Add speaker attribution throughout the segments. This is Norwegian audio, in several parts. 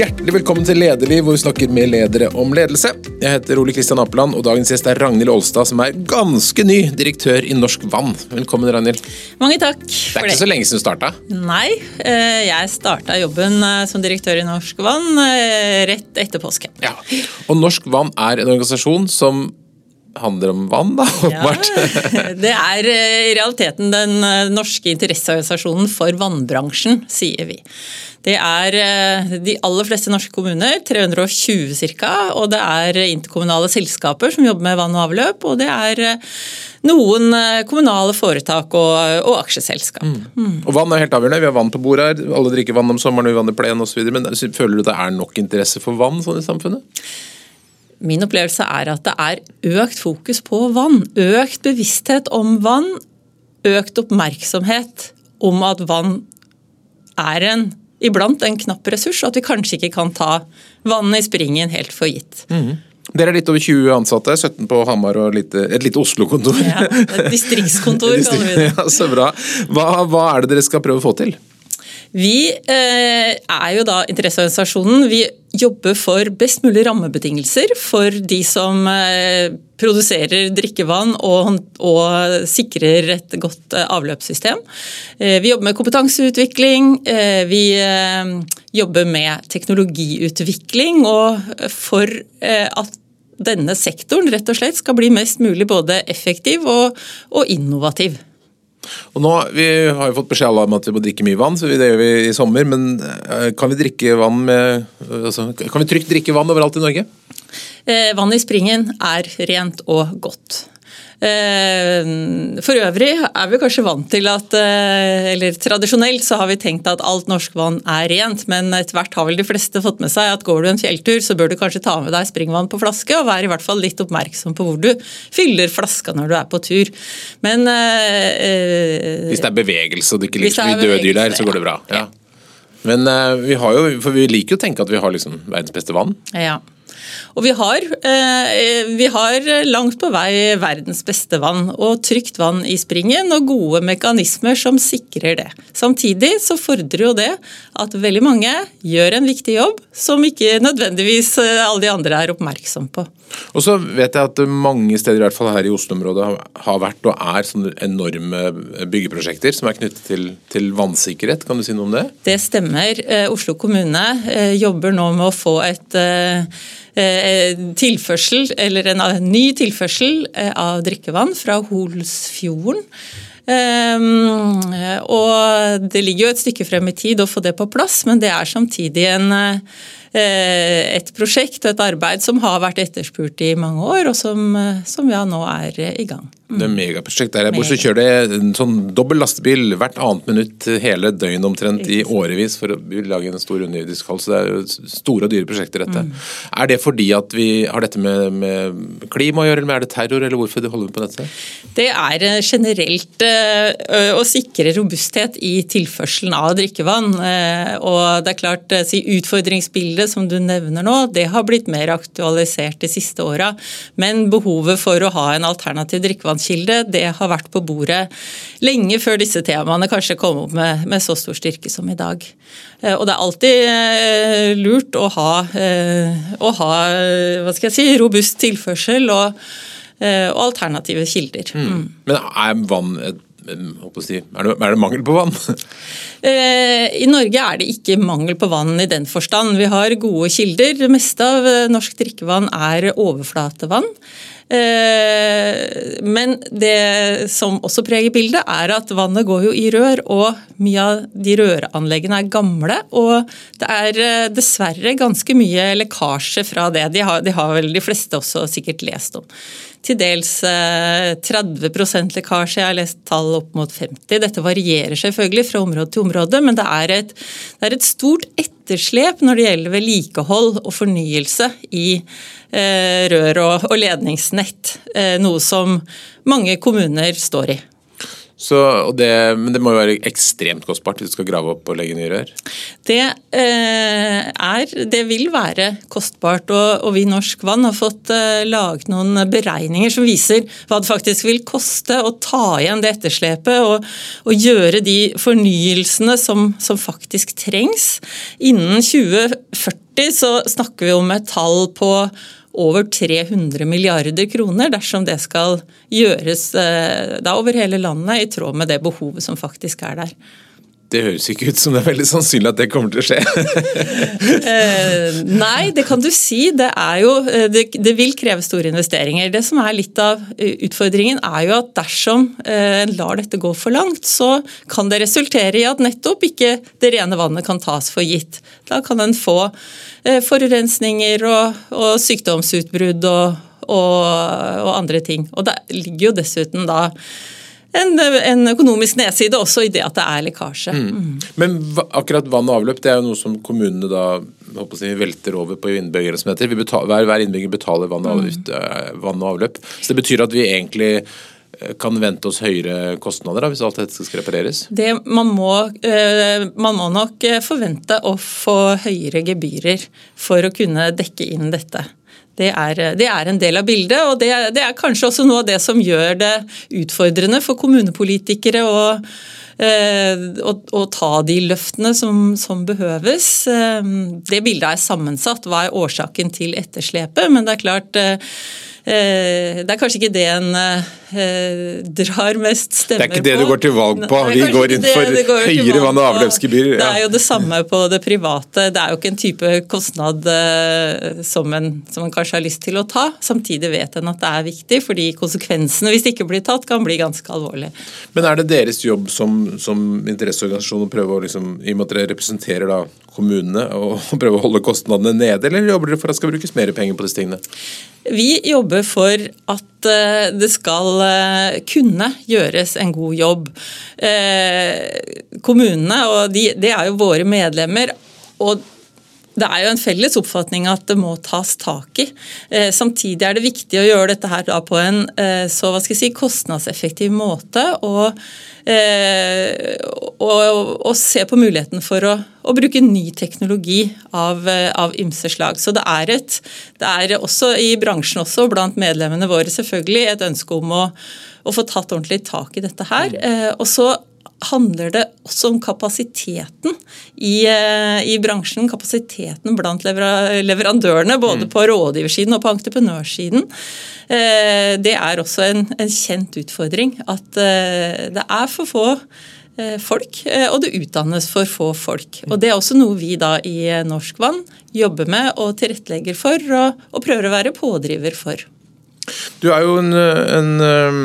Speaker 1: Hjertelig velkommen til Lederliv, hvor vi snakker med ledere om ledelse. Jeg heter Ole Kristian Apeland, og dagens gjest er Ragnhild Olstad, som er ganske ny direktør i Norsk Vann. Velkommen, Ragnhild.
Speaker 2: Mange takk
Speaker 1: Det er ikke så lenge siden du starta.
Speaker 2: Nei, eh, jeg starta jobben eh, som direktør i Norsk Vann eh, rett etter påske.
Speaker 1: Ja. Og Norsk Vann er en organisasjon som handler om vann, da, åpenbart.
Speaker 2: Ja, det er i realiteten den norske interesseorganisasjonen for vannbransjen, sier vi. Det er de aller fleste norske kommuner, 320 ca. Og det er interkommunale selskaper som jobber med vann og avløp. Og det er noen kommunale foretak og, og aksjeselskap. Mm.
Speaker 1: Mm. Og Vann er helt avgjørende. Vi har vann på bordet her. Alle drikker vann om sommeren, vi vann i plen osv. Men føler du det er nok interesse for vann sånn i samfunnet?
Speaker 2: Min opplevelse er at det er økt fokus på vann. Økt bevissthet om vann. Økt oppmerksomhet om at vann er en, iblant en knapp ressurs, og at vi kanskje ikke kan ta vannet i springen helt for gitt.
Speaker 1: Mm. Dere er litt over 20 ansatte, 17 på Hamar og lite, et lite Oslo-kontor.
Speaker 2: Ja, et distriktskontor, kaller vi det.
Speaker 1: Ja, så bra. Hva, hva er det dere skal prøve å få til?
Speaker 2: Vi eh, er jo da interesseorganisasjonen. Vi jobber for best mulig rammebetingelser for de som eh, produserer drikkevann og, og, sikrer et godt eh, avløpssystem. Eh, vi jobber med kompetanseutvikling. Eh, vi jobber med teknologiutvikling og for at denne sektoren rett og slett skal bli mest mulig både effektiv og, og innovativ.
Speaker 1: Og nå, Vi har jo fått beskjed om at vi må drikke mye vann, så det gjør vi i sommer. Men eh, kan vi med, altså, kan vi trygt drikke vann overalt i Norge?
Speaker 2: Eh, vann i springen er rent og godt. Eh, for øvrig er vi kanskje vant til at eh, Eller tradisjonelt så har vi tenkt at alt norsk vann er rent, men etter hvert har vel de fleste fått med seg at går du en fjelltur, så bør du kanskje ta med deg springvann på flaske, og være i hvert fall litt oppmerksom på hvor du fyller flaska når du er på tur. Men
Speaker 1: eh, Hvis det er bevegelse og det ikke ligger så mye døde der, så går det bra. Ja. Men vi har jo, for vi liker jo å tenke at vi har liksom verdens beste vann.
Speaker 2: Ja. Og vi har, eh, vi har, langt på vei verdens beste vann, og trygt vann i springen og gode mekanismer som sikrer det. Samtidig så fordrer jo det at veldig mange gjør en viktig jobb som ikke nødvendigvis eh, alle de andre er oppmerksom på.
Speaker 1: Og så vet jeg at mange steder, i hvert fall her i Oslo-området, har vært og er sånne enorme byggeprosjekter som er knyttet til, til, vannsikkerhet. Kan du si noe om det?
Speaker 2: Det stemmer. Eh, Oslo kommune jobber nå med å få et Eh, tilførsel, eller en ny tilførsel eh, av drikkevann fra Holsfjorden. Um, og det ligger jo et stykke frem i tid å få det på plass, men det er samtidig en, et prosjekt og et arbeid som har vært etterspurt i mange år, og som, som ja, nå er i gang.
Speaker 1: Det er megaprosjekt der jeg bor, så kjører det en sånn dobbel lastebil hvert annet minutt hele døgnet omtrent i årevis for å lage en stor underjordisk hall. Så det er jo store og dyre prosjekter, dette. Mm. Er det fordi at vi har dette med, med klima å gjøre, eller er det terror, eller hvorfor holder vi på dette?
Speaker 2: Det er eh, generelt uh, å sikre robusthet i tilførselen av drikkevann. Uh, og det er klart, si utfordringsbildet som du nevner nå, det har blitt mer aktualisert de siste åra. Men behovet for å ha en alternativ drikkevann avfallskilde, det har vært på bordet lenge før disse temaene kanskje kom opp med, med så stor styrke som i dag. Eh, og det er alltid eh, lurt å ha, eh, å ha hva skal jeg si, robust tilførsel og, og alternative kilder. Mm.
Speaker 1: mm. Men er vann et er, det, er det, mangel på vann?
Speaker 2: I Norge er det ikke mangel på vann i den forstand. Vi har gode kilder. Det meste av norsk drikkevann er overflatevann. Eh, men det som også preger bildet, er at vannet går jo i rør, og mye av de røranleggene er gamle. Og det er eh, dessverre ganske mye lekkasje fra det. De har, de har vel de fleste også sikkert lest om. Til dels 30 eh, lekkasje, jeg har lest tall opp mot 50. Dette varierer selvfølgelig fra område til område, men det er et, det er et stort etterslep når det gjelder vedlikehold og fornyelse i Eh, rør og ledningsnett. Eh, noe som mange kommuner står i.
Speaker 1: Så, det, men det må jo være ekstremt kostbart hvis du skal grave opp og legge nye rør?
Speaker 2: Det, eh, er, det vil være kostbart, og, og vi i Norsk Vann har fått eh, laget noen beregninger som viser hva det faktisk vil koste å ta igjen det etterslepet og, og gjøre de fornyelsene som, som faktisk trengs innen 2040 2040 så snakker vi om et tall på over 300 milliarder kroner dersom det skal gjøres da over hele landet i tråd med det behovet som faktisk er der.
Speaker 1: Det høres ikke ut som det er veldig sannsynlig at det kommer til å skje.
Speaker 2: eh, nei, det kan du si. Det, jo, eh, det, det, vil kreve store investeringer. Det som er litt av eh, utfordringen, er jo at dersom en eh, lar dette gå for langt, så kan det resultere i at nettopp ikke det rene vannet kan tas for gitt. Da kan en få eh, forurensninger og, og sykdomsutbrudd og, og, og andre ting. Og det ligger jo dessuten da en, en, økonomisk nedside også i det at det er lekkasje. Mm.
Speaker 1: Mm. Men akkurat vann og avløp det er jo noe som kommunene da si, velter over på innbyggere. som heter. Betaler, hver, innbygger betaler vann og, mm. Eh, vann og, avløp. Så Det betyr at vi egentlig eh, kan vente oss høyere kostnader da, hvis alt dette skal repareres?
Speaker 2: Det, man, må, eh, man må nok forvente å få høyere gebyrer for å kunne dekke inn dette. Det er, det er, en del av bildet, og det, det, er kanskje også noe av det som gjør det utfordrende for kommunepolitikere å, eh, å, å ta de løftene som, som, behøves. Eh, det bildet er sammensatt. Hva er årsaken til etterslepet? Men det er klart eh, det er kanskje ikke det en Eh, drar mest stemmer
Speaker 1: på. Det er ikke det på. du går til valg på? Vi går inn for går høyere vann- og avløpsgebyr.
Speaker 2: Ja. Det er jo det samme på det private. Det er jo ikke en type kostnad eh, som en, som en kanskje har lyst til å ta. Samtidig vet en at det er viktig, fordi konsekvensene hvis det ikke blir tatt, kan bli ganske alvorlige.
Speaker 1: Men er det deres jobb som, som interesseorganisasjon å prøve å liksom, i og med at dere representerer da kommunene, og prøve å holde kostnadene nede, eller jobber dere for at det skal brukes mer penger på disse tingene?
Speaker 2: Vi jobber for at eh, det skal Eh, kunne gjøres en god jobb. Eh, kommunene, og de, det er jo våre medlemmer. og det er jo en felles oppfatning at det må tas tak i. Samtidig er det viktig å gjøre dette her på en så hva skal jeg si, kostnadseffektiv måte. Og, og, og se på muligheten for å, å bruke ny teknologi av, av, ymse slag. Så det er, et, det er også i bransjen også, blant medlemmene våre selvfølgelig, et ønske om å å få tatt ordentlig tak i dette her. Eh, og så handler det også om kapasiteten i, eh, i bransjen. Kapasiteten blant leverandørene, både mm. på rådgiversiden og på entreprenørsiden. Eh, det er også en, en kjent utfordring at det er for få folk, og det utdannes for få folk. Og Det er også noe vi da i Norsk Vann jobber med og tilrettelegger for, og, og prøver å være pådriver for.
Speaker 1: Du er jo en, en um,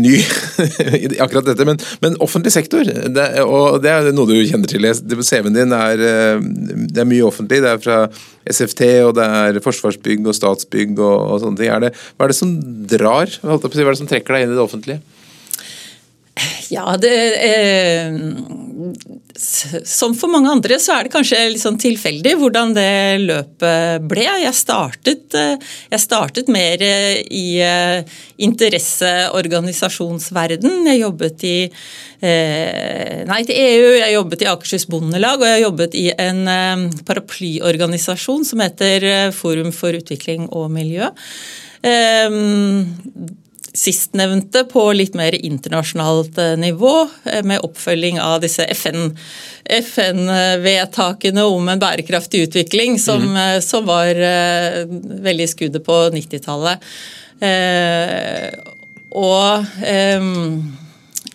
Speaker 1: ny i akkurat dette, men, men offentlig sektor, det, og det er noe du kjenner til. CV-en din er, det er mye offentlig. Det er fra SFT, og det er Forsvarsbygg og Statsbygg og, og sånne ting. Er det, hva er det som drar? Hva er det som trekker deg inn i det offentlige?
Speaker 2: Ja, det eh, Som for mange andre så er det kanskje litt sånn tilfeldig hvordan det løpet ble. Jeg startet, eh, jeg startet mer i eh, interesseorganisasjonsverden. Jeg jobbet i eh, Nei til EU, jeg jobbet i Akershus Bondelag, og jeg jobbet i en eh, paraplyorganisasjon som heter eh, Forum for utvikling og miljø. Sistnevnte på litt mer internasjonalt eh, nivå, eh, med oppfølging av disse FN-vedtakene FN om en bærekraftig utvikling, som, mm. som var veldig i skuddet på 90-tallet. Og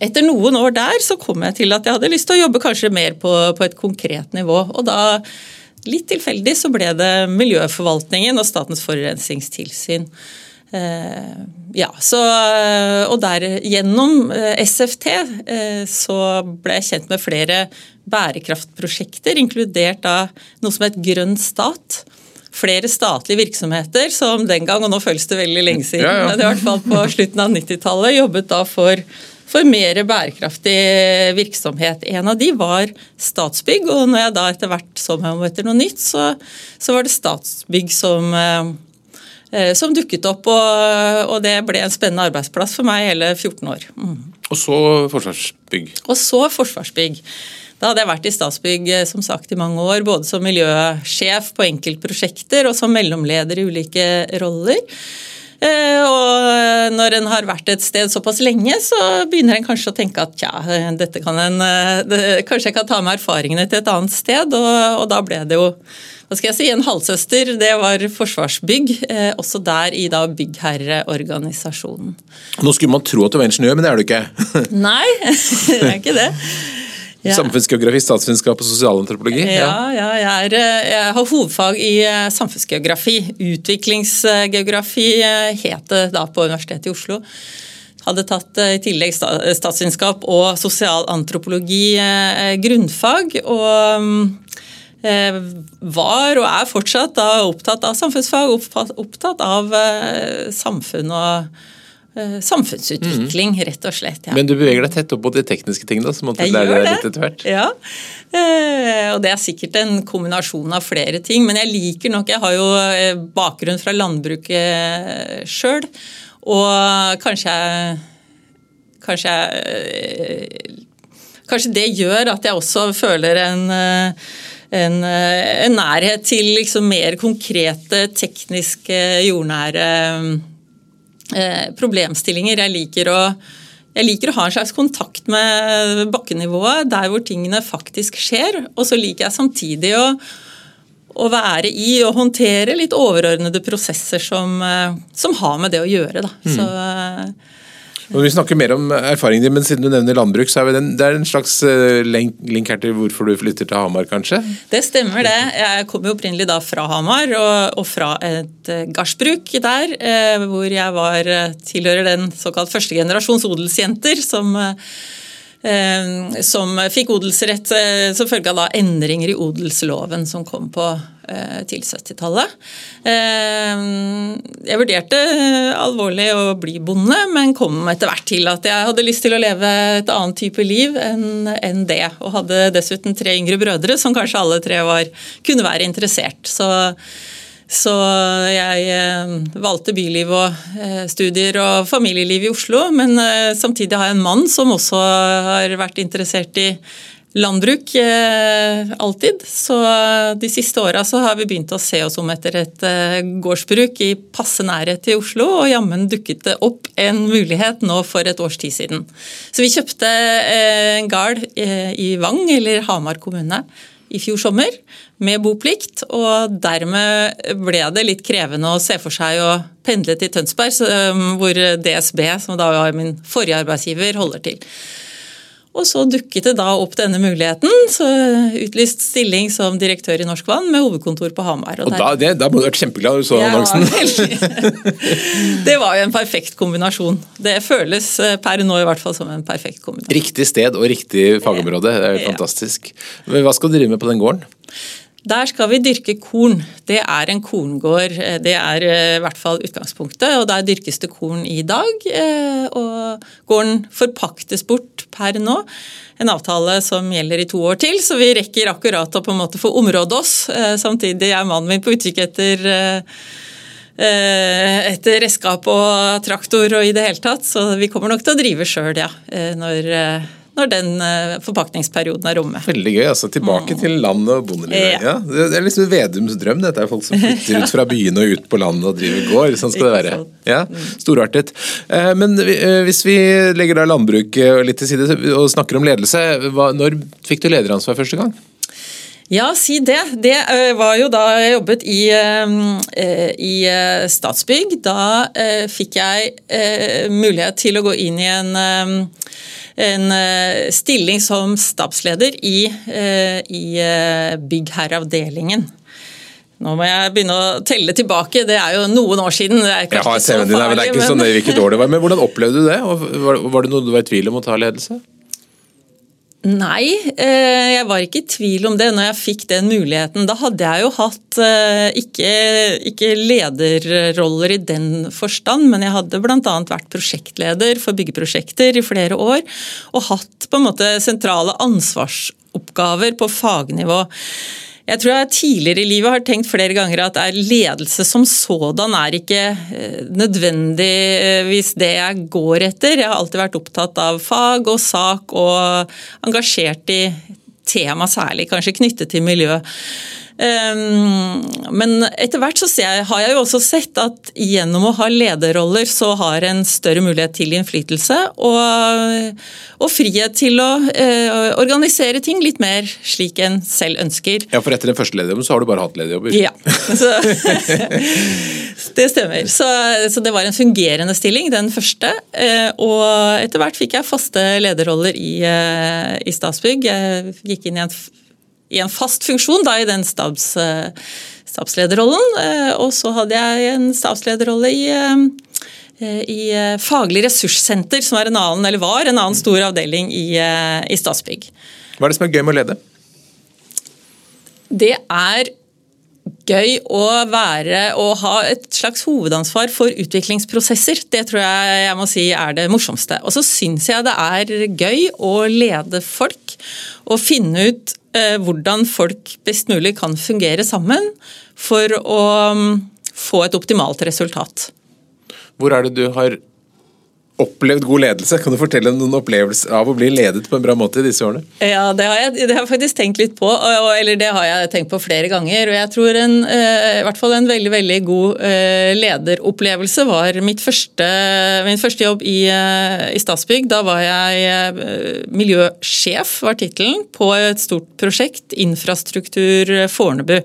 Speaker 2: etter noen år der så kom jeg til at jeg hadde lyst til å jobbe kanskje mer på, på et konkret nivå. Og da, litt tilfeldig, så ble det Miljøforvaltningen og Statens forurensningstilsyn. Eh, ja, så, eh, og der, Gjennom eh, SFT så ble jeg kjent med flere bærekraftprosjekter, inkludert da noe som het Grønn stat. Flere statlige virksomheter som den gang, og nå føles det veldig lenge siden, ja, ja. men i hvert fall på slutten av 90-tallet, jobbet da for, for mer bærekraftig virksomhet. En av de var Statsbygg, og når jeg da etter hvert så meg om etter noe nytt, så, så var det Statsbygg som som dukket opp, og, og, det ble en spennende arbeidsplass for meg hele 14 år. Mm.
Speaker 1: Og så Forsvarsbygg?
Speaker 2: Og så Forsvarsbygg. Da hadde jeg vært i Statsbygg eh, som sagt i mange år, både som miljøsjef på enkeltprosjekter og som mellomleder i ulike roller. Og når en har vært et sted såpass lenge, så begynner en kanskje å tenke at ja, dette kan en det, Kanskje jeg kan ta med erfaringene til et annet sted, og, og da ble det jo hva skal jeg si, en halvsøster, det var Forsvarsbygg. Eh, også der i da byggherreorganisasjonen.
Speaker 1: Nå skulle man tro at du var ingeniør, men det er du ikke?
Speaker 2: Nei, det er ikke det.
Speaker 1: Ja. Samfunnsgeografi, statsvitenskap og sosialantropologi?
Speaker 2: Ja, ja jeg, er, eh, jeg, har hovedfag i eh, samfunnsgeografi. Utviklingsgeografi het det da på Universitetet i Oslo. Hadde tatt i tillegg statsvitenskap og sosialantropologi grunnfag. og Eh, var og er fortsatt opptatt av samfunnsfag, opptatt av eh, samfunn og eh, samfunnsutvikling, mm. rett og slett.
Speaker 1: Ja. Men du beveger deg tett opp mot de tekniske tingene, så måtte jeg lære deg litt etter hvert?
Speaker 2: Ja, og det er sikkert en kombinasjon av flere ting. Men jeg liker nok Jeg har jo bakgrunn fra landbruket sjøl, og kanskje jeg Kanskje jeg Kanskje det gjør at jeg også føler en en, eh, en nærhet til liksom mer konkrete, tekniske, jordnære eh, problemstillinger. Jeg liker, å, jeg liker å ha en slags kontakt med bakkenivået, der hvor tingene faktisk skjer. Og så liker jeg samtidig å, å være i og håndtere litt overordnede prosesser som, eh, som har med det å gjøre. Da. Mm. Så
Speaker 1: og Vi snakker mer om erfaringen din, men siden du nevner landbruk, så er det, en slags eh, link her til hvorfor du flytter til Hamar, kanskje?
Speaker 2: Det stemmer det. Jeg kommer jo opprinnelig da fra Hamar, og fra et eh, gardsbruk der, eh, hvor jeg var tilhører den såkalt første generasjons odelsjenter som som fikk odelsrett som følge av da endringer i odelsloven som kom på Eh, til 70-tallet. Eh, jeg vurderte alvorlig å bli bonde, men kom etter hvert til at jeg hadde lyst til å leve et annet type liv enn det. Og hadde dessuten tre yngre brødre som kanskje alle tre var, kunne være interessert. Så, så jeg eh, valgte byliv og studier og familieliv i Oslo, men samtidig har jeg en mann som også har vært interessert i landbruk eh, alltid. Så de siste åra har vi begynt å se oss om etter et eh, gårdsbruk i passe nærhet til Oslo, og jammen dukket det opp en mulighet nå for et års tid siden. Så vi kjøpte eh, en gard eh, i Vang, eller Hamar kommune, i fjor sommer med boplikt, og dermed ble det litt krevende å se for seg å pendle til Tønsberg, hvor DSB, som da var min forrige arbeidsgiver, holder til. Og så dukket det da opp denne muligheten. så Utlyst stilling som direktør i Norsk Vann med hovedkontor på Hamar.
Speaker 1: Og, og da, det, da, må du ha vært kjempeglad da du så annonsen.
Speaker 2: det var jo en perfekt kombinasjon. Det føles eh, per nå i hvert fall som en perfekt kombinasjon.
Speaker 1: Riktig sted og riktig fagområde. Det er jo fantastisk. Hva skal du drive med på den gården?
Speaker 2: Der skal vi dyrke korn. Det er en korngård. Det er eh, i hvert fall utgangspunktet. og Der dyrkes det korn i dag. Eh, og gården forpaktes bort per nå. En avtale som gjelder i to år til, så vi rekker akkurat å på en måte få område oss. Eh, samtidig er mannen min på utkikk etter etter redskap og traktor og i det hele tatt, så vi kommer nok til å drive sjøl, ja. Når når den eh, forpakningsperioden er omme.
Speaker 1: Veldig gøy. altså Tilbake mm. til landet og bondelivet. Ja. Ja, det er liksom Vedums drøm. Dette er folk som flytter ut fra byene og ut på landet og driver gård. Sånn skal det være. Ja, mm. Storartet. Eh, men eh, hvis vi legger da landbruket litt til side og snakker om ledelse, når fikk du lederansvar første gang?
Speaker 2: Ja, si det. Det var jo da jeg jobbet i, i Statsbygg. Da fikk jeg mulighet til å gå inn i en en eh, stilling som stabsleder i, eh, i eh, byggherreavdelingen. Nå må jeg begynne å telle tilbake, det er jo noen år siden. Det er
Speaker 1: jeg har CV-en din, men det er ikke sånn år det var. Men hvordan opplevde du det? Var det noe du var i tvil om å ta ledelse?
Speaker 2: Nei, eh, jeg var ikke i tvil om det når jeg fikk den muligheten. Da hadde jeg jo hatt eh, ikke, ikke lederroller i den forstand, men jeg hadde bl.a. vært prosjektleder for byggeprosjekter i flere år. Og hatt på en måte sentrale ansvarsoppgaver på fagnivå. Jeg tror jeg tidligere i livet har tenkt flere ganger at ledelse som sådan er ikke nødvendig nødvendigvis det jeg går etter. Jeg har alltid vært opptatt av fag og sak og engasjert i tema særlig, kanskje knyttet til miljø. Ehm, men etter hvert så jeg, har jeg jo også sett at gjennom å ha lederroller, så har en større mulighet til innflytelse og, og frihet til å uh, organisere ting litt mer slik en selv ønsker.
Speaker 1: Ja, For etter den første lederjobben så har du bare hatt lederjobber?
Speaker 2: Ja, så, det stemmer. Så, så, det var en fungerende stilling, den første. Uh, og etter hvert fikk jeg faste lederroller i, uh, i Statsbygg. Jeg gikk inn i en i en fast funksjon da, i den stabs, eh, stabslederrollen. Eh, og så hadde jeg en stabslederrolle i, eh, i Faglig ressurssenter, som en annen, var en annen stor avdeling i, i Statsbygg.
Speaker 1: Hva er det som er gøy med å lede?
Speaker 2: Det er gøy å være og ha et slags hovedansvar for utviklingsprosesser. Det tror jeg jeg må si er det morsomste. Og så syns jeg det er gøy å lede folk og finne ut hvordan folk best mulig kan fungere sammen for å mm, få et optimalt resultat.
Speaker 1: Hvor er det du har opplevd god ledelse. Kan du fortelle om noen opplevelser av å bli ledet på en bra måte i disse årene?
Speaker 2: Ja, det har jeg, det har jeg faktisk tenkt litt på, eller det har jeg tenkt på flere ganger. og jeg tror en, eh, i hvert fall en veldig veldig god eh, lederopplevelse var mitt første, min første jobb i, eh, i Statsbygg. Da var jeg miljøsjef, var tittelen, på et stort prosjekt, Infrastruktur Fornebu.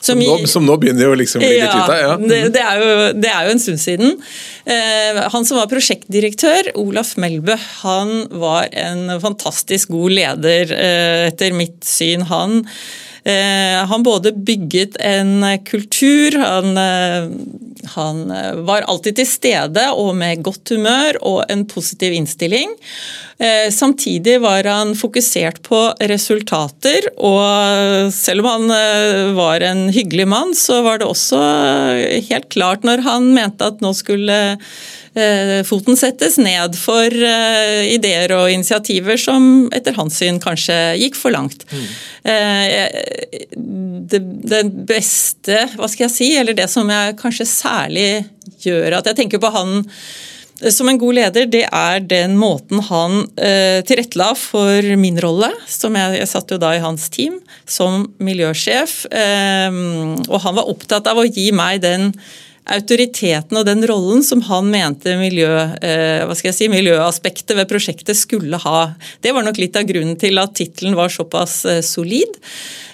Speaker 1: Som, som, nå, som nå, begynner å liksom bli ja, litt ut av? Ja.
Speaker 2: Det, det, er jo, det er jo en stund siden. Han som var prosjektdirektør direktør, Olaf Melbø, han var en fantastisk god leder, eh, etter mitt syn. Han, eh, han både bygget en kultur, han, eh, han var alltid til stede og med godt humør og en positiv innstilling. Samtidig var han fokusert på resultater, og selv om han var en hyggelig mann, så var det også helt klart når han mente at nå skulle Eh, foten settes ned for eh, ideer og initiativer som etter hans syn kanskje gikk for langt. Mm. Det, det, beste, hva skal jeg si, eller det som jeg kanskje særlig gjør at jeg tenker på han som en god leder, det er den måten han eh, tilrettela for min rolle. som jeg, jeg, satt jo da i hans team som miljøsjef. Eh, og han var opptatt av å gi meg den autoriteten og den rollen som han mente miljø, eh, si, miljøaspektet ved prosjektet skulle ha. Det var nok litt av grunnen til at tittelen var såpass eh, solid.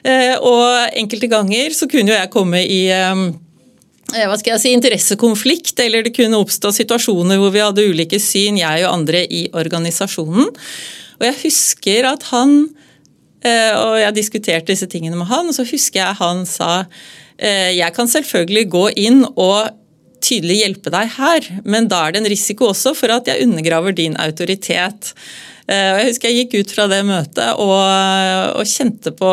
Speaker 2: Eh, og enkelte ganger så kunne jo jeg komme i hva skal jeg si, interessekonflikt, eller det kunne oppstå situasjoner hvor vi hadde ulike syn, jeg og andre i organisasjonen. Og jeg husker at han Og jeg diskuterte disse tingene med han, og så husker jeg han sa Eh, jeg kan selvfølgelig gå inn og tydelig hjelpe deg her, men da er det en risiko også for at jeg undergraver din autoritet. Eh, jeg husker jeg gikk ut fra det møtet og, og kjente, på,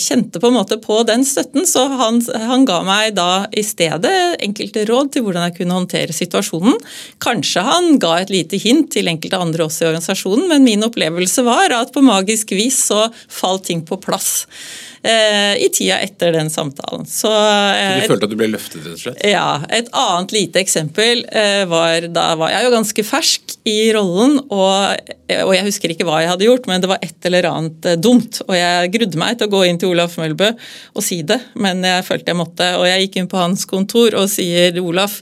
Speaker 2: kjente på en måte på den støtten. Så han, han, ga meg da i stedet enkelte råd til hvordan jeg kunne håndtere situasjonen. Kanskje han ga et lite hint til enkelte andre også i organisasjonen, men min opplevelse var at på magisk vis så falt ting på plass. Eh, i tida etter den samtalen.
Speaker 1: Så, eh, du følte at du ble løftet, rett og slett?
Speaker 2: Ja. Et annet lite eksempel eh, var Da var jeg jo ganske fersk i rollen, og, og, jeg husker ikke hva jeg hadde gjort, men det var et eller annet dumt. Og jeg grudde meg til å gå inn til Olaf Mølbø og si det, men jeg følte jeg måtte. Og jeg gikk inn på hans kontor og sier Olaf,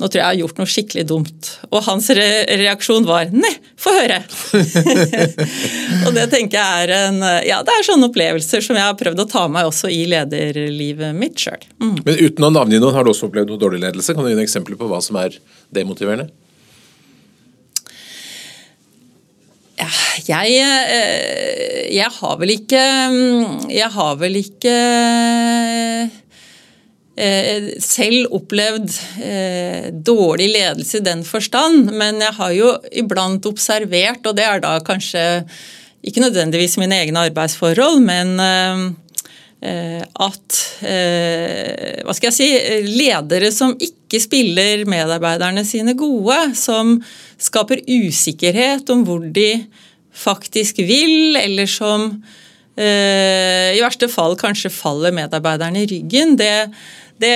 Speaker 2: nå tror jeg jeg har gjort noe skikkelig dumt. Og hans re reaksjon var nei, få høre! og det tenker jeg er en Ja, det er sånne opplevelser som jeg har prøvd å ta meg også i lederlivet mitt sjøl.
Speaker 1: Mm. Men uten å navngi noen, har du også opplevd noe dårlig ledelse? Kan du gi noen eksempler på hva som er demotiverende?
Speaker 2: Jeg, eh, jeg har vel ikke Jeg har vel ikke Eh, selv opplevd eh, dårlig ledelse i den forstand, men jeg har jo iblant observert, og det er da kanskje ikke nødvendigvis mine egne arbeidsforhold, men at hva skal jeg si, ledere som ikke spiller medarbeiderne sine gode, som skaper usikkerhet om hvor de faktisk vil, eller som i verste fall kanskje faller medarbeiderne i ryggen. Det, det,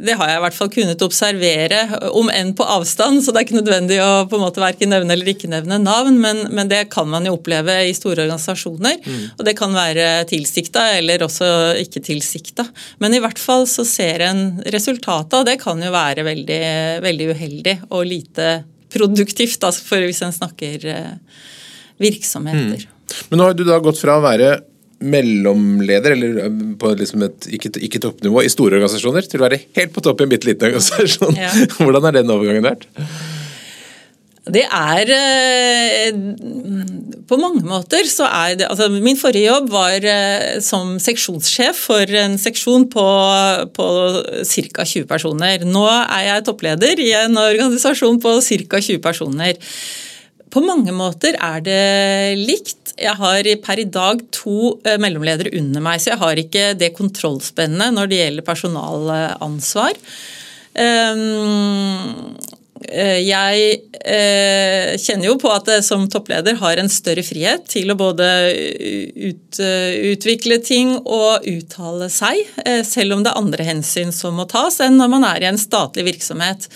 Speaker 2: det, har jeg i hvert fall kunnet observere, om enn på avstand. Så det er ikke nødvendig å på en måte verken nevne eller ikke nevne navn, men, men det kan man jo oppleve i store organisasjoner. Mm. Og det kan være tilsikta eller også ikke tilsikta. Men i hvert fall så ser en resultatet, og det kan jo være veldig, veldig uheldig og lite produktivt, da, for hvis en snakker eh, virksomheter. Mm.
Speaker 1: Men nå har du da gått fra å være mellomleder, eller på liksom et ikke, ikke, toppnivå, i store organisasjoner, til å være helt på topp i en bitte liten organisasjon. Ja. Hvordan har den overgangen vært?
Speaker 2: Det er På mange måter så er det altså Min forrige jobb var som seksjonssjef for en seksjon på, på ca. 20 personer. Nå er jeg toppleder i en organisasjon på ca. 20 personer. På mange måter er det likt. Jeg har per i dag to eh, mellomledere under meg, så jeg har ikke det kontrollspennet når det gjelder personalansvar. Ehm, eh, jeg eh, kjenner jo på at jeg som toppleder har en større frihet til å både ut, utvikle ting og uttale seg, selv om det er andre hensyn som må tas enn når man er i en statlig virksomhet.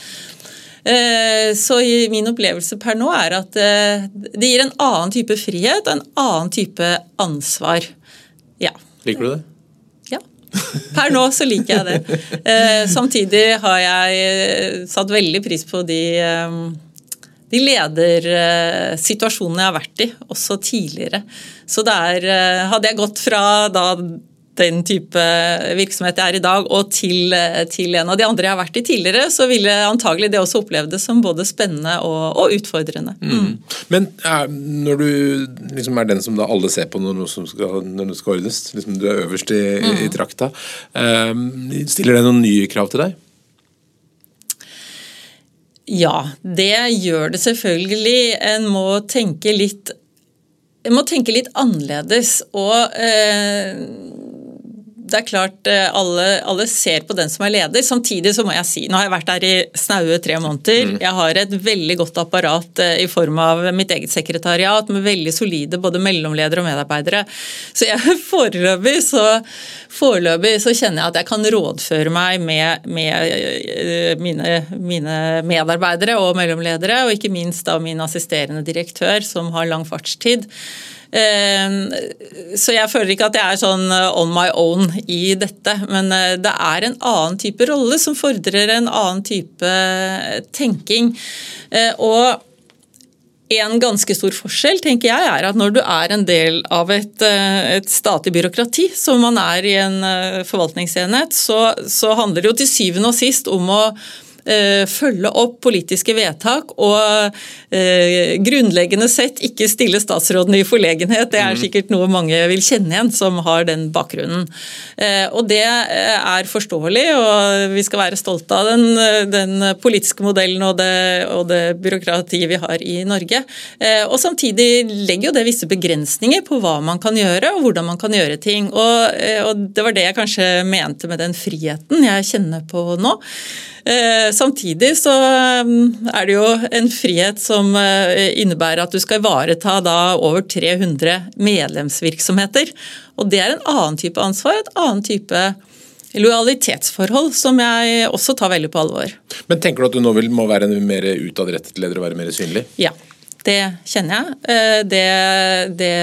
Speaker 2: Eh, så min opplevelse per nå er at eh, det gir en annen type frihet og en annen type ansvar. Ja.
Speaker 1: Liker du det?
Speaker 2: Ja. Per nå så liker jeg det. Eh, samtidig har jeg satt veldig pris på de de ledersituasjonene jeg har vært i, også tidligere. Så der hadde jeg gått fra da den type virksomhet jeg er i dag, og til, til, en av de andre jeg har vært i tidligere, så ville antagelig det også opplevd det som både spennende og, og utfordrende. Mm.
Speaker 1: Mm. Men når du liksom er den som alle ser på når noe skal, når det skal ordnes, liksom du er øverst i, mm. i trakta, um, stiller det noen nye krav til deg?
Speaker 2: Ja, det gjør det selvfølgelig. En må tenke litt må tenke litt annerledes. Og eh, det er klart eh, alle, alle, ser på den som er leder. Samtidig så må jeg si, nå har jeg vært der i snaue tre måneder. Mm. Jeg har et veldig godt apparat eh, i form av mitt eget sekretariat med veldig solide både mellomledere og medarbeidere. Så jeg, foreløpig, så, foreløpig så kjenner jeg at jeg kan rådføre meg med, med eh, mine, mine, medarbeidere og mellomledere, og ikke minst da min assisterende direktør som har lang fartstid. Ehm, så jeg føler ikke at jeg er sånn eh, on my own i dette. Men eh, det er en annen type rolle som fordrer en annen type eh, tenking. Og en ganske stor forskjell tenker jeg, er at når du er en del av et, et statlig byråkrati, som man er i en forvaltningsenhet, så, så handler det jo til syvende og sist om å følge opp politiske vedtak og eh, grunnleggende sett ikke stille statsrådene i forlegenhet. Det er mm. sikkert noe mange vil kjenne igjen som har den bakgrunnen. Eh, og Det er forståelig, og vi skal være stolte av den, den politiske modellen og det, og det, byråkratiet vi har i Norge. Og Samtidig legger jo det visse begrensninger på hva man kan gjøre og hvordan man kan gjøre ting. Og, og Det var det jeg kanskje mente med den friheten jeg kjenner på nå. Samtidig så mm, er det jo en frihet som eh, innebærer at du skal ivareta da over 300 medlemsvirksomheter. Og det er en annen type ansvar, et annen type lojalitetsforhold som jeg også tar veldig på alvor.
Speaker 1: Men tenker du at du nå vil, må være en mer utadrettet leder og være mer synlig?
Speaker 2: Ja. Det kjenner jeg, eh, det, det,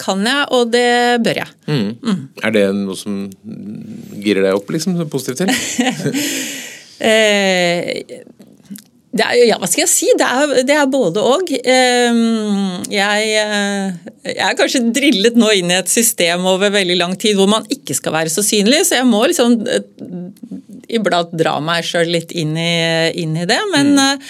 Speaker 2: kan jeg, og det bør jeg. Mm.
Speaker 1: Mm. Er det noe som girer deg opp, liksom, positivt til?
Speaker 2: Eh, er, ja, hva skal jeg si? Det er, det er både og. Ehm, jeg, eh, jeg, er kanskje drillet nå inn i et system over veldig lang tid hvor man ikke skal være så synlig, så jeg må liksom eh, iblant dra meg sjøl litt inn i, inn i, det. Men mm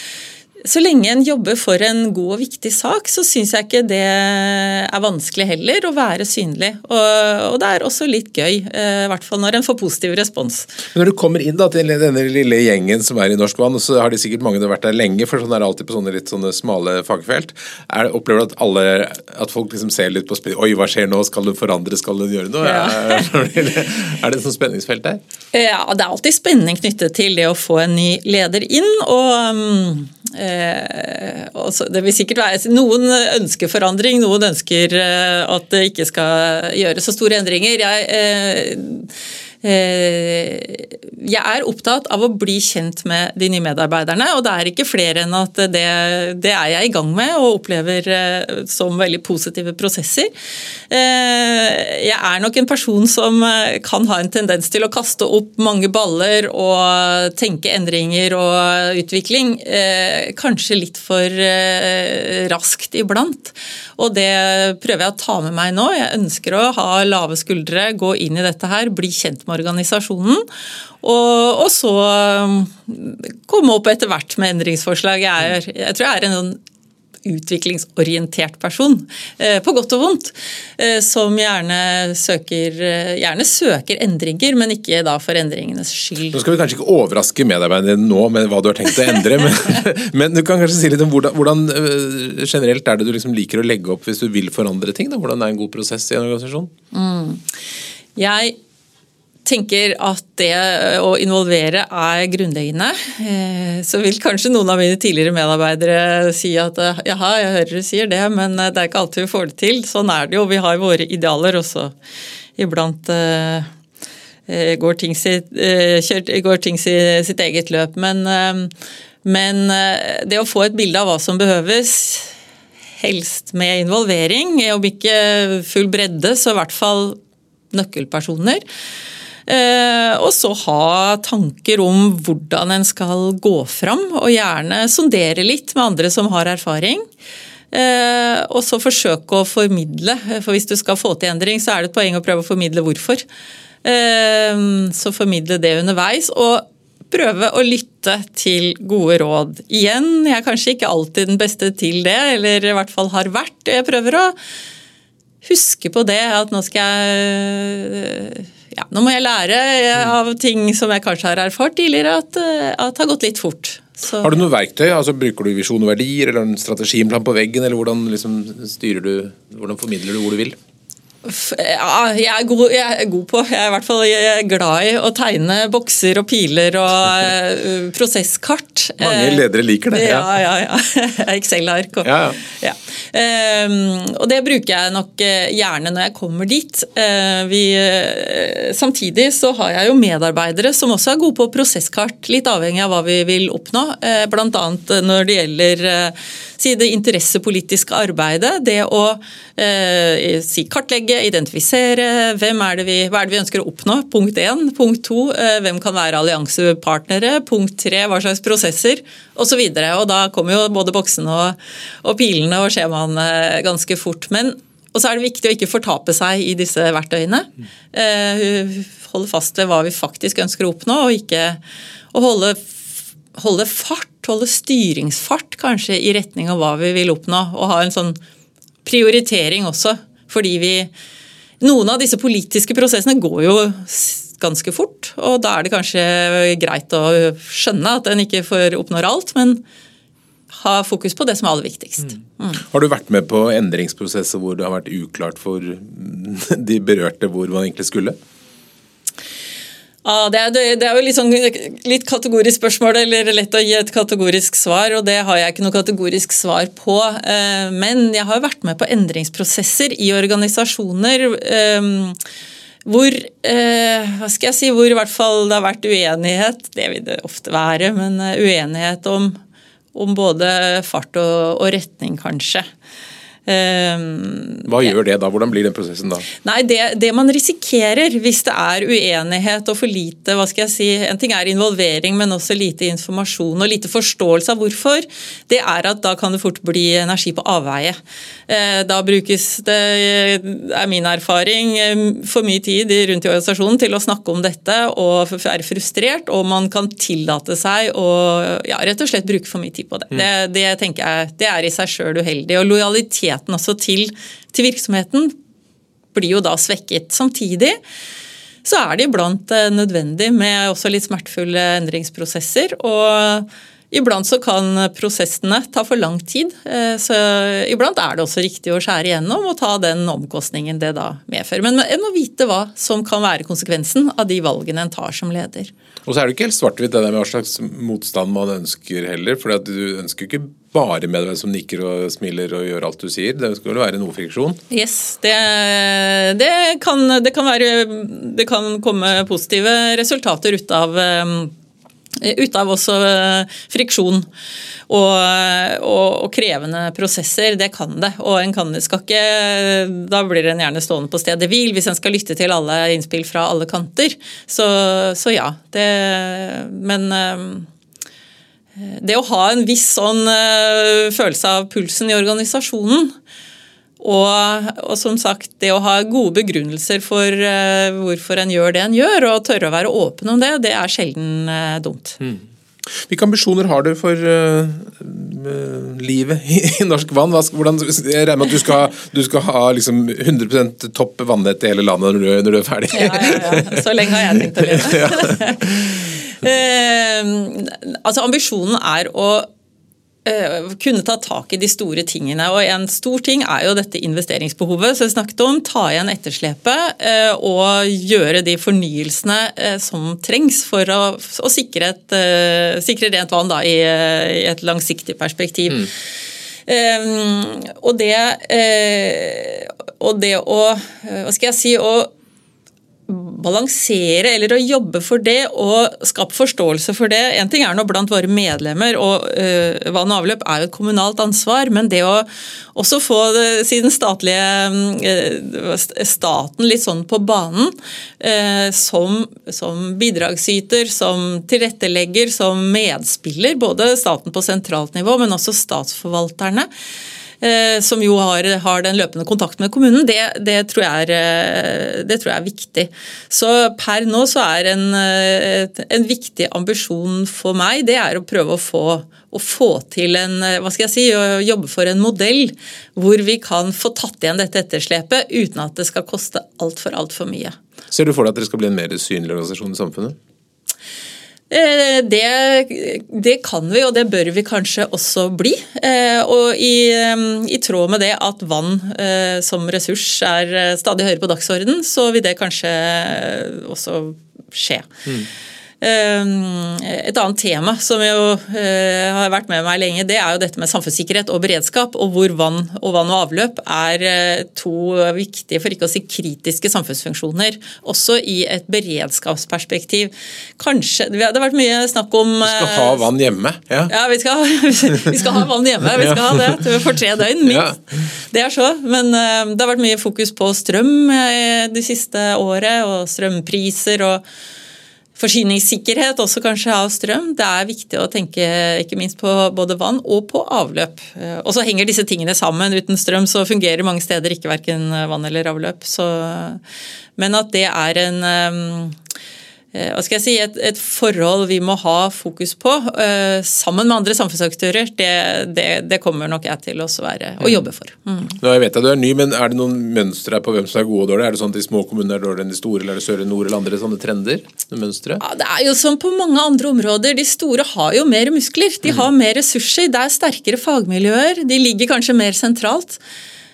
Speaker 2: så lenge en jobber for en god og viktig sak, så syns jeg ikke det er vanskelig heller å være synlig. Og, og det er også litt gøy, eh, i hvert fall når en får positiv respons.
Speaker 1: Men Når du kommer inn da, til denne lille gjengen som er i Norsk Vann, så har de sikkert mange vært der lenge, for sånn er det alltid på sånne litt sånne smale fagfelt. Er, opplever du at, alle, at folk liksom ser litt på spillet Oi, hva skjer nå? Skal du forandre? Skal du gjøre noe? Ja. er det et sånt spenningsfelt der?
Speaker 2: Ja, det er alltid spenning knyttet til det å få en ny leder inn. og um, Eh, det vil sikkert være Noen ønsker forandring, noen ønsker eh, at det ikke skal gjøres så store endringer. Jeg, Eh, jeg er opptatt av å bli kjent med de nye medarbeiderne, og det er ikke flere enn at det, det er jeg i gang med og opplever eh, som veldig positive prosesser. Eh, jeg er nok en person som kan ha en tendens til å kaste opp mange baller og tenke endringer og utvikling, kanskje litt for raskt iblant. Og det prøver jeg å ta med meg nå. Jeg ønsker å ha lave skuldre, gå inn i dette her, bli kjent med organisasjonen. Og, og så um, komme opp etter hvert med endringsforslag. Jeg, er, jeg tror jeg er en sånn utviklingsorientert person, eh, på godt og vondt, eh, som gjerne søker, eh, gjerne søker, endringer, men ikke da for endringenes skyld.
Speaker 1: Nå skal vi kanskje ikke overraske medarbeiderne nå med hva du har tenkt å endre, men, men, du kan kanskje si litt om hvordan, hvordan generelt er det du liksom liker å legge opp hvis du vil forandre ting? Da? Hvordan er en god prosess i en organisasjon? Mm.
Speaker 2: Jeg tenker at det å involvere er grunnleggende. Eh, så vil kanskje noen av mine tidligere medarbeidere si at eh, jaha, jeg hører du sier det, men eh, det er ikke alltid vi får det til. Sånn er det jo. Vi har våre idealer også. Iblant går ting, sitt, går ting sitt eget løp. Men, men det å få et bilde av hva som behøves, helst med involvering, om ikke full bredde, så i hvert fall nøkkelpersoner Eh, og så ha tanker om hvordan en skal gå fram, og gjerne sondere litt med andre som har erfaring. Eh, og så forsøke å formidle, for hvis du skal få til endring, så er det et poeng å prøve å formidle hvorfor. Eh, så formidle det underveis. og prøve å lytte til gode råd. Igjen, jeg er kanskje ikke alltid den beste til det, eller i hvert fall har vært. Jeg prøver å huske på det, at nå skal jeg ja, nå må jeg lære av ting som jeg kanskje har erfart tidligere at, eh, at har gått litt fort.
Speaker 1: Så. Har du noen verktøy? Altså, bruker du visjon og verdier eller en strategiplan på veggen? eller Hvordan liksom, du, hvordan formidler du hvor du vil?
Speaker 2: Ja, jeg er, god, jeg er, god, på. Jeg er i hvert fall glad i å tegne bokser og piler og uh, prosesskart.
Speaker 1: Mange eh, ledere liker det.
Speaker 2: Ja, ja. ja, Excel-ark. Og, ja, ja. Um, og det bruker jeg nok eh, gjerne når jeg kommer dit. Uh, vi, uh, samtidig så har jeg jo medarbeidere som også er gode på prosesskart, litt avhengig av hva vi vil oppnå. Uh, Bl.a. når det gjelder si det interessepolitiske arbeidet. Det å si kartlegge kartlegge, identifisere hvem er det vi, hva er det vi ønsker å oppnå. Punkt én. Punkt to, eh, hvem kan være alliansepartnere. Punkt tre, hva slags prosesser osv. videre. og da kommer jo både boksene og, og pilene og skjemaene ganske fort. Men og så er det viktig å ikke fortape seg i disse verktøyene. Eh, holde fast ved hva vi faktisk ønsker å oppnå, og ikke å holde, holde fart, holde styringsfart kanskje i retning av hva vi vil oppnå. Og ha en sånn prioritering også fordi vi Noen av disse politiske prosessene går jo ganske fort, og da er det kanskje greit å skjønne at en ikke får oppnår alt, men ha fokus på det som er aller viktigst. Mm.
Speaker 1: Mm. Har du vært med på endringsprosesser hvor det har vært uklart for de berørte hvor man egentlig skulle?
Speaker 2: Ja, det er, det er jo litt, sånn, litt kategorisk spørsmål, eller lett å gi et kategorisk svar, og det har jeg ikke noe kategorisk svar på. Eh, men jeg har vært med på endringsprosesser i organisasjoner eh, hvor eh, hva skal jeg si, hvor i hvert fall det har vært uenighet, det vil det ofte være, men uenighet om, om både fart og, og retning, kanskje.
Speaker 1: Ehm, hva gjør det da? Hvordan blir den prosessen da?
Speaker 2: Nei, det, det, man risikerer hvis det er uenighet og for lite hva skal jeg si, En ting er involvering, men også lite informasjon og lite forståelse av hvorfor. Det er at da kan det fort bli energi på avveie. Eh, da brukes det, er min erfaring, eh, for mye tid rundt i organisasjonen til å snakke om dette og være frustrert, og man kan tillate seg å ja, rett og slett bruke for mye tid på det. Mm. Det, det tenker jeg, det er i seg sjøl uheldig. og lojalitet lojaliteten også til, til, virksomheten blir jo da svekket. Samtidig så er det iblant eh, nødvendig med også litt smertefulle endringsprosesser. og Iblant så kan prosessene ta for lang tid. Eh, så iblant er det også riktig å skjære igjennom og ta den omkostningen det da medfører. Men en må vite hva som kan være konsekvensen av de valgene en tar som leder.
Speaker 1: Og så er det ikke helt svart-hvitt det der med hva slags motstand man ønsker heller. For du ønsker ikke bare med deg som nikker og smiler og gjør alt du sier. Det skal vel være noe friksjon?
Speaker 2: Yes, det, det, kan, det, kan, være Det kan komme positive resultater ut av ut av også eh, friksjon og, og, og, krevende prosesser. Det kan det. Og en kan, skal ikke, da blir en gjerne stående på stedet hvil hvis en skal lytte til alle innspill fra alle kanter. Så, så ja. Det, men eh, det å ha en viss sånn eh, følelse av pulsen i organisasjonen og, og, som sagt, det å ha gode begrunnelser for uh, hvorfor en gjør det en gjør, og tørre å være åpen om det, det er sjelden uh, dumt. Mm.
Speaker 1: Hvilke ambisjoner har du for uh, livet i, i, Norsk Vann? Hvordan, jeg regner med at du skal, du skal ha liksom 100 topp vannett i hele landet når du, når du, er ferdig?
Speaker 2: Ja, ja, ja. Så lenge har jeg tenkt å leve. altså, ambisjonen er å kunne ta tak i de store tingene. Og En stor ting er jo dette investeringsbehovet som vi snakket om. Ta igjen etterslepet eh, og gjøre de fornyelsene eh, som trengs for å, å sikre, et, sikre, rent vann da, i, i, et langsiktig perspektiv. Mm. Um, og, det, og det å Hva skal jeg si å balansere eller å jobbe for det og skape forståelse for det. En ting er nå blant våre medlemmer, og uh, vann og avløp er jo et kommunalt ansvar, men det å også få det, siden statlige uh, staten litt sånn på banen uh, som, som, bidragsyter, som tilrettelegger, som medspiller, både staten på sentralt nivå, men også statsforvalterne. Eh, som jo har, har, den løpende kontakten med kommunen, det, det, tror er, eh, det, tror jeg er, viktig. Så per nå så er en, eh, en viktig ambisjon for meg det er å prøve å få, å få til en hva skal jeg si, å jobbe for en modell hvor vi kan få tatt igjen dette etterslepet uten at det skal koste altfor, altfor mye.
Speaker 1: Ser du for deg at dere skal bli en mer synlig organisasjon i samfunnet?
Speaker 2: Eh, det, det, kan vi, og det bør vi kanskje også bli. Eh, og i, eh, i, tråd med det at vann som ressurs er stadig høyere på dagsorden, så vil det kanskje også skje. Mm. Ehm, et annet tema som jo eh, har vært med meg lenge, det er jo dette med samfunnssikkerhet og beredskap, og hvor vann og vann og avløp er eh, to viktige, for ikke å si kritiske samfunnsfunksjoner. Også i et beredskapsperspektiv. Kanskje Det har vært mye snakk om
Speaker 1: Vi skal ha vann hjemme?
Speaker 2: Ja, ja vi, skal, vi, skal, ha vann hjemme. Vi skal ha det for tre døgn, minst. Det er så. Men eh, det har vært mye fokus på strøm det siste året, og strømpriser. og forsyningssikkerhet også kanskje av strøm. Det er viktig å tenke ikke minst på både vann og på avløp. Eh, og så henger disse tingene sammen. Uten strøm så fungerer mange steder ikke verken vann eller avløp. Så, men at det er en Eh, hva skal jeg si, et, et, forhold vi må ha fokus på, uh, sammen med andre samfunnsaktører, det, det, det, kommer nok jeg til å være mm. jobbe for. Mm.
Speaker 1: Nå, jeg vet at du er ny, men Er det noen mønstre på hvem som er gode og dårlige? Er det sånn at de små kommunene er dårligere enn de store, eller er det søre nord eller andre sånne trender? Mønstre?
Speaker 2: Ja, det er jo som på mange andre områder. De store har jo mer muskler. De mm. har mer ressurser. Det er sterkere fagmiljøer. De ligger kanskje mer sentralt.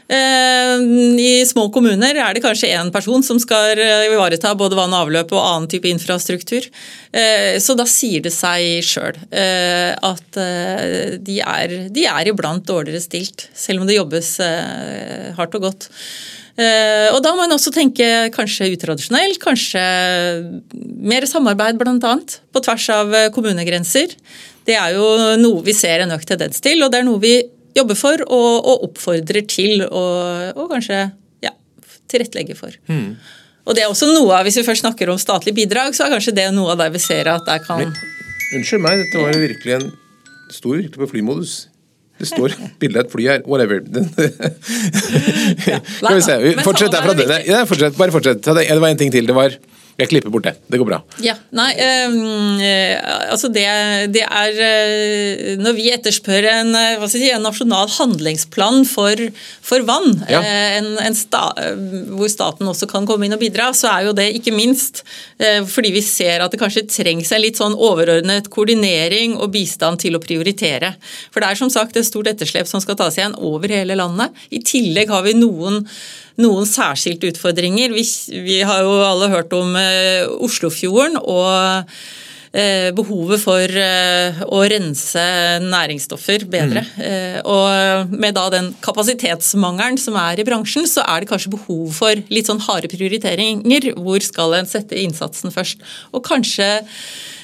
Speaker 2: Eh, I små kommuner er det kanskje én person som skal eh, ivareta både vann og avløp og annen type infrastruktur. Eh, så da sier det seg sjøl at de er, de er iblant dårligere stilt, selv om det jobbes hardt og godt. Og da må en også tenke kanskje utradisjonelt, kanskje mer samarbeid bl.a. på tvers av kommunegrenser. Det er jo noe vi ser en økt tendens til, og det er noe vi jobber for og, og oppfordrer til og, og kanskje ja, tilrettelegger for. Mm. Og det er også noe av, Hvis vi først snakker om statlig bidrag, så er kanskje det noe av der vi ser at der kan
Speaker 1: Unnskyld meg, dette var virkelig en stor virkelig på flymodus. Det står bilde av et fly her. Whatever. ja. Skal vi se. Fortsett derfra. Bare fortsett. Det var en ting til. Det var Jeg klipper bort det. Det går bra.
Speaker 2: Ja, nei, øh, altså det, det, er øh, Når vi etterspør en, si, en nasjonal handlingsplan for, for vann, ja. øh, en, en sta, hvor staten også kan komme inn og bidra, så er jo det ikke minst fordi vi ser at det kanskje trengs en litt sånn overordnet koordinering og bistand til å prioritere. For det er som sagt et stort etterslep som skal tas igjen over hele landet. I tillegg har vi noen noen særskilte utfordringer. Vi, vi har jo alle hørt om eh, Oslofjorden og eh, behovet for eh, å rense næringsstoffer bedre. Mm. Og med da den kapasitetsmangelen som er i bransjen, så er det kanskje behov for litt sånn harde prioriteringer. Hvor skal en sette innsatsen først? Og kanskje Eh,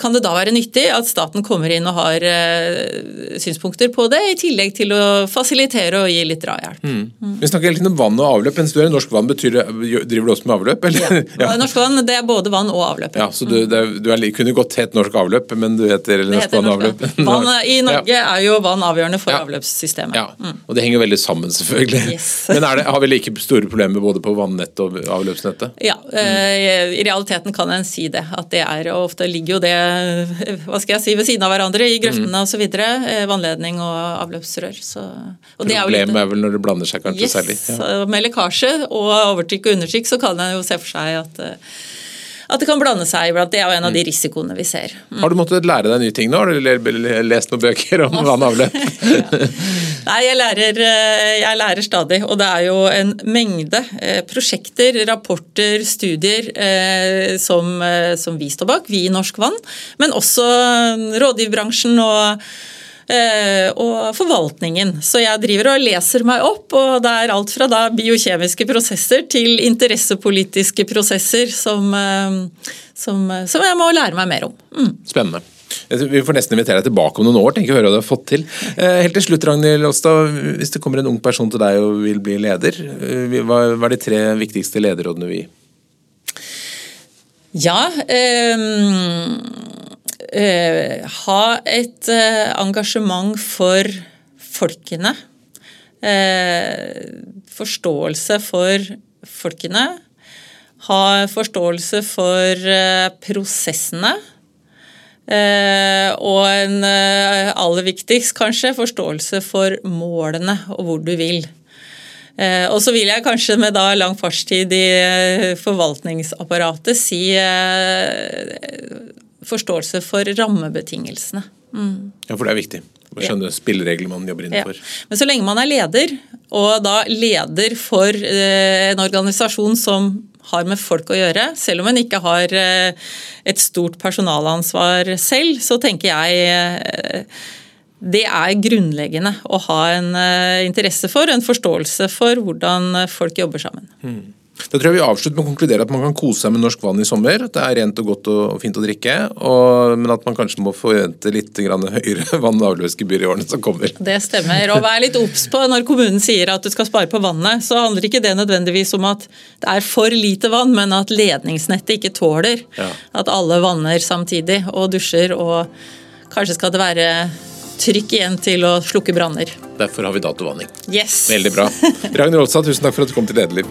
Speaker 2: kan det da være nyttig at staten kommer inn og har eh, synspunkter på det, i tillegg til å fasilitere og gi litt drahjelp. Mm.
Speaker 1: Mm. Vi snakker hele tiden om vann og avløp. Mens du er i Norsk Vann, betyr det, driver du også med avløp?
Speaker 2: Eller? Ja. ja. Norsk Vann det er både vann og avløp.
Speaker 1: Ja, så du, er, du er, kunne godt hett Norsk Avløp, men du heter Norsk heter Vann og Avløp?
Speaker 2: Vann, I Norge ja. er jo vann avgjørende for avløpssystemet.
Speaker 1: Ja, mm. og det henger veldig sammen, selvfølgelig. Yes. men det, har vi like store problemer både på vannettet og avløpsnettet?
Speaker 2: Ja, eh, i realiteten kan en si det. At det er, ofte ligger jo det hva skal jeg si, ved siden av hverandre i grøftene mm. osv. Eh, vannledning og avløpsrør. Så,
Speaker 1: og Problemet er, vel når det blander seg kanskje
Speaker 2: yes,
Speaker 1: særlig?
Speaker 2: Ja. Med lekkasje og overtrykk og undertrykk så kan en jo se for seg at eh, at det kan blande seg iblant. Det er jo en av de mm. risikoene vi ser.
Speaker 1: Mm. Har du måttet lære deg nye ting nå? Har du lest noen bøker om vann og avløp? ja.
Speaker 2: Nei, jeg lærer, eh, jeg lærer, stadig. Og det er jo en mengde eh, prosjekter, rapporter, studier eh, som, som vi står bak, vi i Norsk Vann. Men også rådgivbransjen og og forvaltningen. Så jeg driver og leser meg opp, og det er alt fra da biokjemiske prosesser til interessepolitiske prosesser som, eh, som, som jeg må lære meg mer om. Mm.
Speaker 1: Spennende. Vi får nesten invitere deg tilbake om noen år, tenker jeg høre hva du har fått til. Eh, helt til slutt, Ragnhild Aastad. Hvis det kommer en ung person til deg og vil bli leder, hva er de tre viktigste lederrådene vi gir?
Speaker 2: Ja, eh, eh, ha et eh, engasjement for folkene. Eh, forståelse for folkene. Ha forståelse for eh, prosessene. Og en aller viktigst, kanskje, forståelse for målene og hvor du vil. Og så vil jeg kanskje med da lang fartstid i forvaltningsapparatet si forståelse for rammebetingelsene.
Speaker 1: Mm. Ja, for det er viktig. Å skjønne ja. spillereglene man jobber innenfor. Ja.
Speaker 2: Men så lenge man er leder, og da leder for en organisasjon som har med folk å gjøre, selv om en ikke har et stort personalansvar selv, så tenker jeg det er grunnleggende å ha en eh, interesse for, en forståelse for hvordan eh, folk jobber sammen. Mm.
Speaker 1: Da tror jeg vi avslutter med å konkludere at man kan kose seg med norsk vann i sommer. Det er rent og godt og fint å drikke, og, men at man kanskje må forvente litt høyere vann- og avløpsgebyr i årene som kommer.
Speaker 2: Det stemmer. Og vær litt obs på når kommunen sier at du skal spare på vannet, så handler ikke det nødvendigvis om at det er for lite vann, men at ledningsnettet ikke tåler ja. at alle vanner samtidig og dusjer, og kanskje skal det være trykk igjen til å slukke branner.
Speaker 1: Derfor har vi datovanning.
Speaker 2: Yes.
Speaker 1: Veldig bra. Ragnhild Olstad, tusen takk for at du kom til Lederliv.